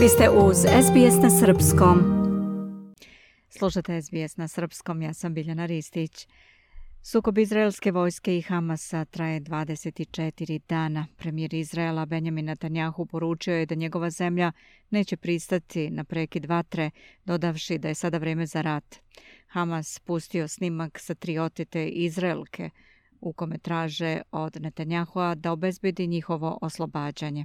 Vi ste uz SBS na Srpskom. Slušate SBS na Srpskom, ja sam Biljana Ristić. Sukob izraelske vojske i Hamasa traje 24 dana. Premijer Izraela Benjamin Netanjahu poručio je da njegova zemlja neće pristati na prekid vatre, dodavši da je sada vreme za rat. Hamas pustio snimak sa tri otete Izraelke, u kome traže od Netanjahua da obezbedi njihovo oslobađanje.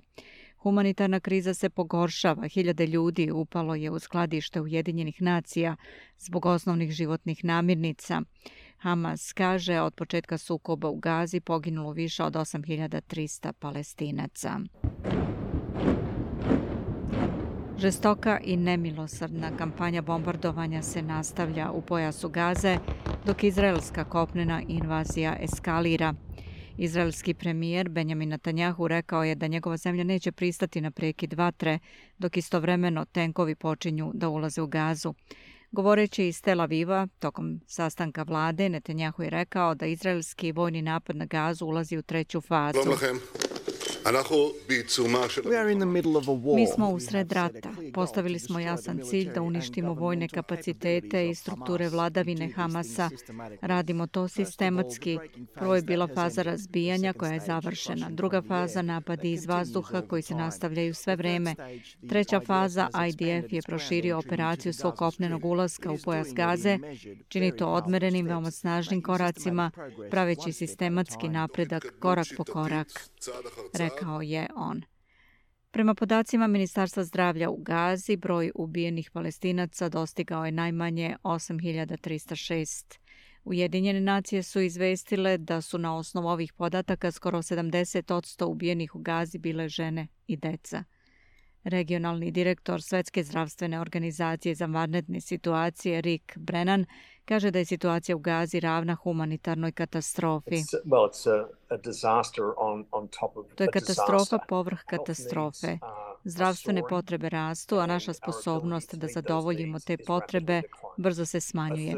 Humanitarna kriza se pogoršava. Hiljade ljudi upalo je u skladište Ujedinjenih nacija zbog osnovnih životnih namirnica. Hamas kaže od početka sukoba u Gazi poginulo više od 8300 palestinaca. Žestoka i nemilosrdna kampanja bombardovanja se nastavlja u pojasu Gaze, dok izraelska kopnena invazija eskalira. Izraelski premijer Benjamin Netanyahu rekao je da njegova zemlja neće pristati na prekid vatre, dok istovremeno tenkovi počinju da ulaze u gazu. Govoreći iz Tel Aviva, tokom sastanka vlade, Netanyahu je rekao da izraelski vojni napad na gazu ulazi u treću fazu. Mi smo u sred rata. Postavili smo jasan cilj da uništimo vojne kapacitete i strukture vladavine Hamasa. Radimo to sistematski. Prvo je bila faza razbijanja koja je završena. Druga faza napadi iz vazduha koji se nastavljaju sve vreme. Treća faza IDF je proširio operaciju svog kopnenog ulaska u pojas gaze. Čini to odmerenim, veoma snažnim koracima, praveći sistematski napredak korak po korak. Rekao je on. Prema podacima Ministarstva zdravlja u Gazi, broj ubijenih palestinaca dostigao je najmanje 8306. Ujedinjene nacije su izvestile da su na osnovu ovih podataka skoro 70% ubijenih u Gazi bile žene i deca. Regionalni direktor Svetske zdravstvene organizacije za vanredne situacije Rick Brennan kaže da je situacija u Gazi ravna humanitarnoj katastrofi. To je katastrofa povrh katastrofe. Zdravstvene potrebe rastu, a naša sposobnost da zadovoljimo te potrebe brzo se smanjuje.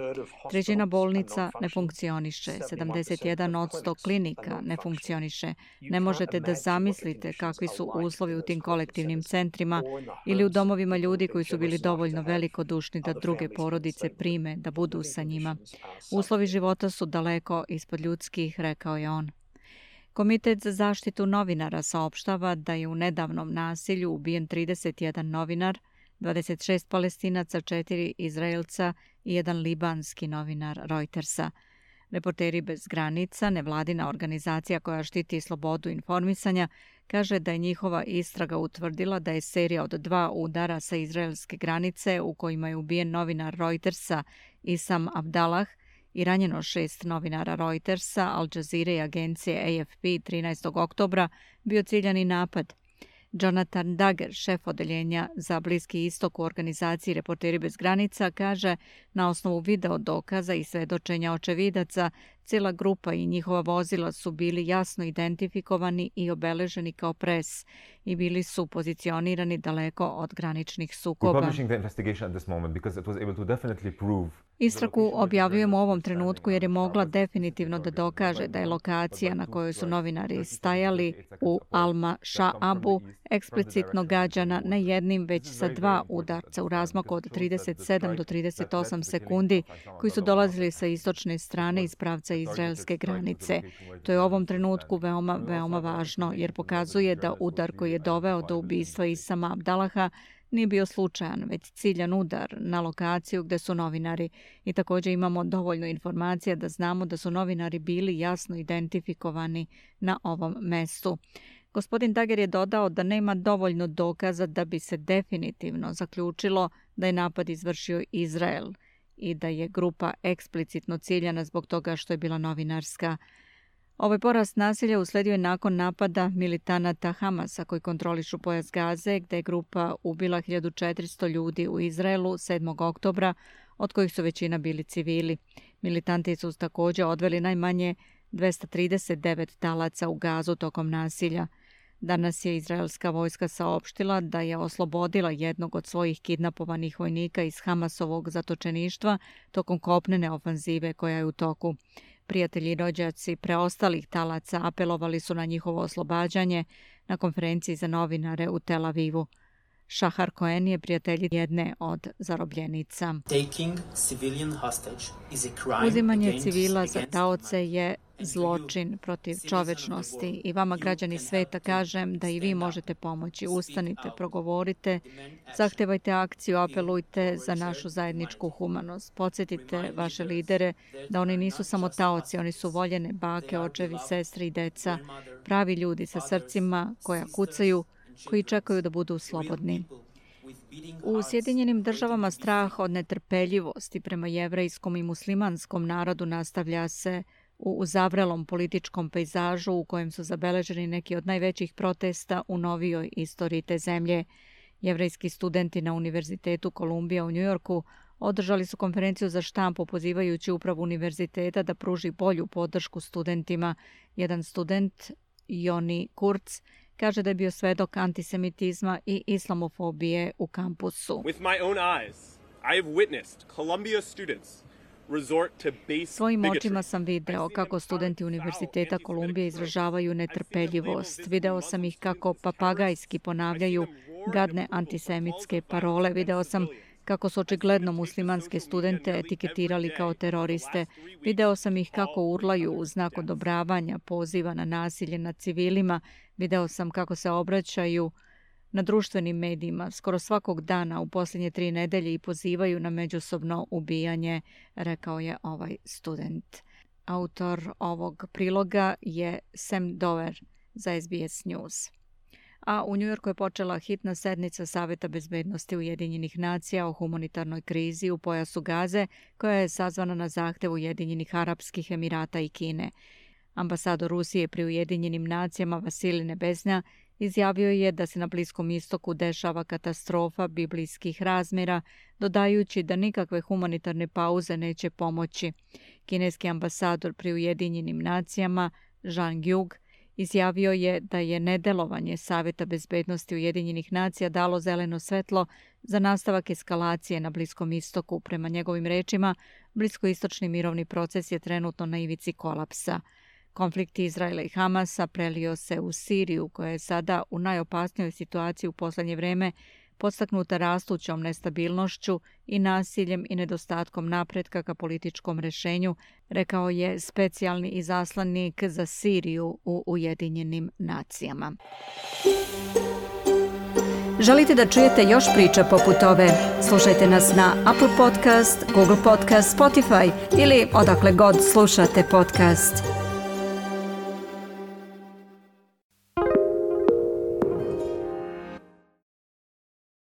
Trećina bolnica ne funkcioniše, 71 od 100 klinika ne funkcioniše. Ne možete da zamislite kakvi su uslovi u tim kolektivnim centrima ili u domovima ljudi koji su bili dovoljno velikodušni da druge porodice prime, da budu sa njima. Uslovi života su daleko ispod ljudskih, rekao je on. Komitet za zaštitu novinara saopštava da je u nedavnom nasilju ubijen 31 novinar, 26 palestinaca, 4 izraelca i jedan libanski novinar Reutersa. Reporteri bez granica, nevladina organizacija koja štiti slobodu informisanja, kaže da je njihova istraga utvrdila da je serija od dva udara sa izraelske granice u kojima je ubijen novinar Reutersa Isam Abdallah i ranjeno šest novinara Reutersa, Al Jazeera i agencije AFP 13. oktobra bio ciljani napad – Jonathan Dagger, šef odeljenja za Bliski istok u organizaciji Reporteri bez granica, kaže na osnovu video dokaza i svedočenja očevidaca, cijela grupa i njihova vozila su bili jasno identifikovani i obeleženi kao pres i bili su pozicionirani daleko od graničnih sukoba. Istraku objavljujemo u ovom trenutku jer je mogla definitivno da dokaže da je lokacija na kojoj su novinari stajali u Alma Shaabu eksplicitno gađana ne jednim već sa dva udarca u razmaku od 37 do 38 sekundi koji su dolazili sa istočne strane iz pravca izraelske granice. To je u ovom trenutku veoma, veoma važno jer pokazuje da udar koji je doveo do ubistva Isama Abdalaha nije bio slučajan, već ciljan udar na lokaciju gde su novinari. I također imamo dovoljno informacija da znamo da su novinari bili jasno identifikovani na ovom mestu. Gospodin Dager je dodao da nema dovoljno dokaza da bi se definitivno zaključilo da je napad izvršio Izrael i da je grupa eksplicitno ciljana zbog toga što je bila novinarska. Ovaj porast nasilja usledio je nakon napada militanata Hamasa koji kontrolišu pojas Gaze, gde je grupa ubila 1400 ljudi u Izraelu 7. oktobra, od kojih su većina bili civili. Militanti su također odveli najmanje 239 talaca u gazu tokom nasilja. Danas je izraelska vojska saopštila da je oslobodila jednog od svojih kidnapovanih vojnika iz Hamasovog zatočeništva tokom kopnene ofanzive koja je u toku. Prijatelji i rođaci preostalih talaca apelovali su na njihovo oslobađanje na konferenciji za novinare u Tel Avivu. Šahar Koen je prijatelj jedne od zarobljenica. Uzimanje civila za taoce je zločin protiv čovečnosti i vama građani sveta kažem da i vi možete pomoći. Ustanite, progovorite, zahtevajte akciju, apelujte za našu zajedničku humanost. Podsjetite vaše lidere da oni nisu samo taoci, oni su voljene bake, očevi, sestri i deca, pravi ljudi sa srcima koja kucaju, Znači, koji čekaju da budu slobodni. U Sjedinjenim državama strah od netrpeljivosti prema jevrejskom i muslimanskom narodu nastavlja se u uzavrelom političkom pejzažu u kojem su zabeleženi neki od najvećih protesta u novijoj istoriji te zemlje. Jevrejski studenti na Univerzitetu Kolumbija u Njujorku održali su konferenciju za štampu pozivajući upravu univerziteta da pruži bolju podršku studentima. Jedan student, Joni Kurz, kaže da je bio svedok antisemitizma i islamofobije u kampusu. With my own eyes, I have witnessed Columbia students Svojim očima sam video kako studenti Univerziteta Kolumbije izražavaju netrpeljivost. Video sam ih kako papagajski ponavljaju gadne antisemitske parole. Video sam kako su očigledno muslimanske studente etiketirali kao teroriste. Video sam ih kako urlaju u znak odobravanja poziva na nasilje nad civilima. Video sam kako se obraćaju na društvenim medijima skoro svakog dana u posljednje tri nedelje i pozivaju na međusobno ubijanje, rekao je ovaj student. Autor ovog priloga je Sam Dover za SBS News. A u Njujorku je počela hitna sednica Saveta bezbednosti Ujedinjenih nacija o humanitarnoj krizi u pojasu Gaze, koja je sazvana na zahtev Ujedinjenih Arapskih Emirata i Kine. Ambasador Rusije pri Ujedinjenim nacijama Vasili Nebesnja izjavio je da se na Bliskom istoku dešava katastrofa biblijskih razmjera, dodajući da nikakve humanitarne pauze neće pomoći. Kineski ambasador pri Ujedinjenim nacijama, Zhang Yug, izjavio je da je nedelovanje Saveta bezbednosti Ujedinjenih nacija dalo zeleno svetlo za nastavak eskalacije na Bliskom istoku. Prema njegovim rečima, Bliskoistočni mirovni proces je trenutno na ivici kolapsa. Konflikt Izraela i Hamasa prelio se u Siriju, koja je sada u najopasnijoj situaciji u poslednje vreme, podstaknuta rastućom nestabilnošću i nasiljem i nedostatkom napretka ka političkom rešenju, rekao je specijalni izaslanik za Siriju u Ujedinjenim nacijama. Želite da čujete još priča poput ove? Slušajte nas na Apple Podcast, Google Podcast, Spotify ili odakle god slušate podcast.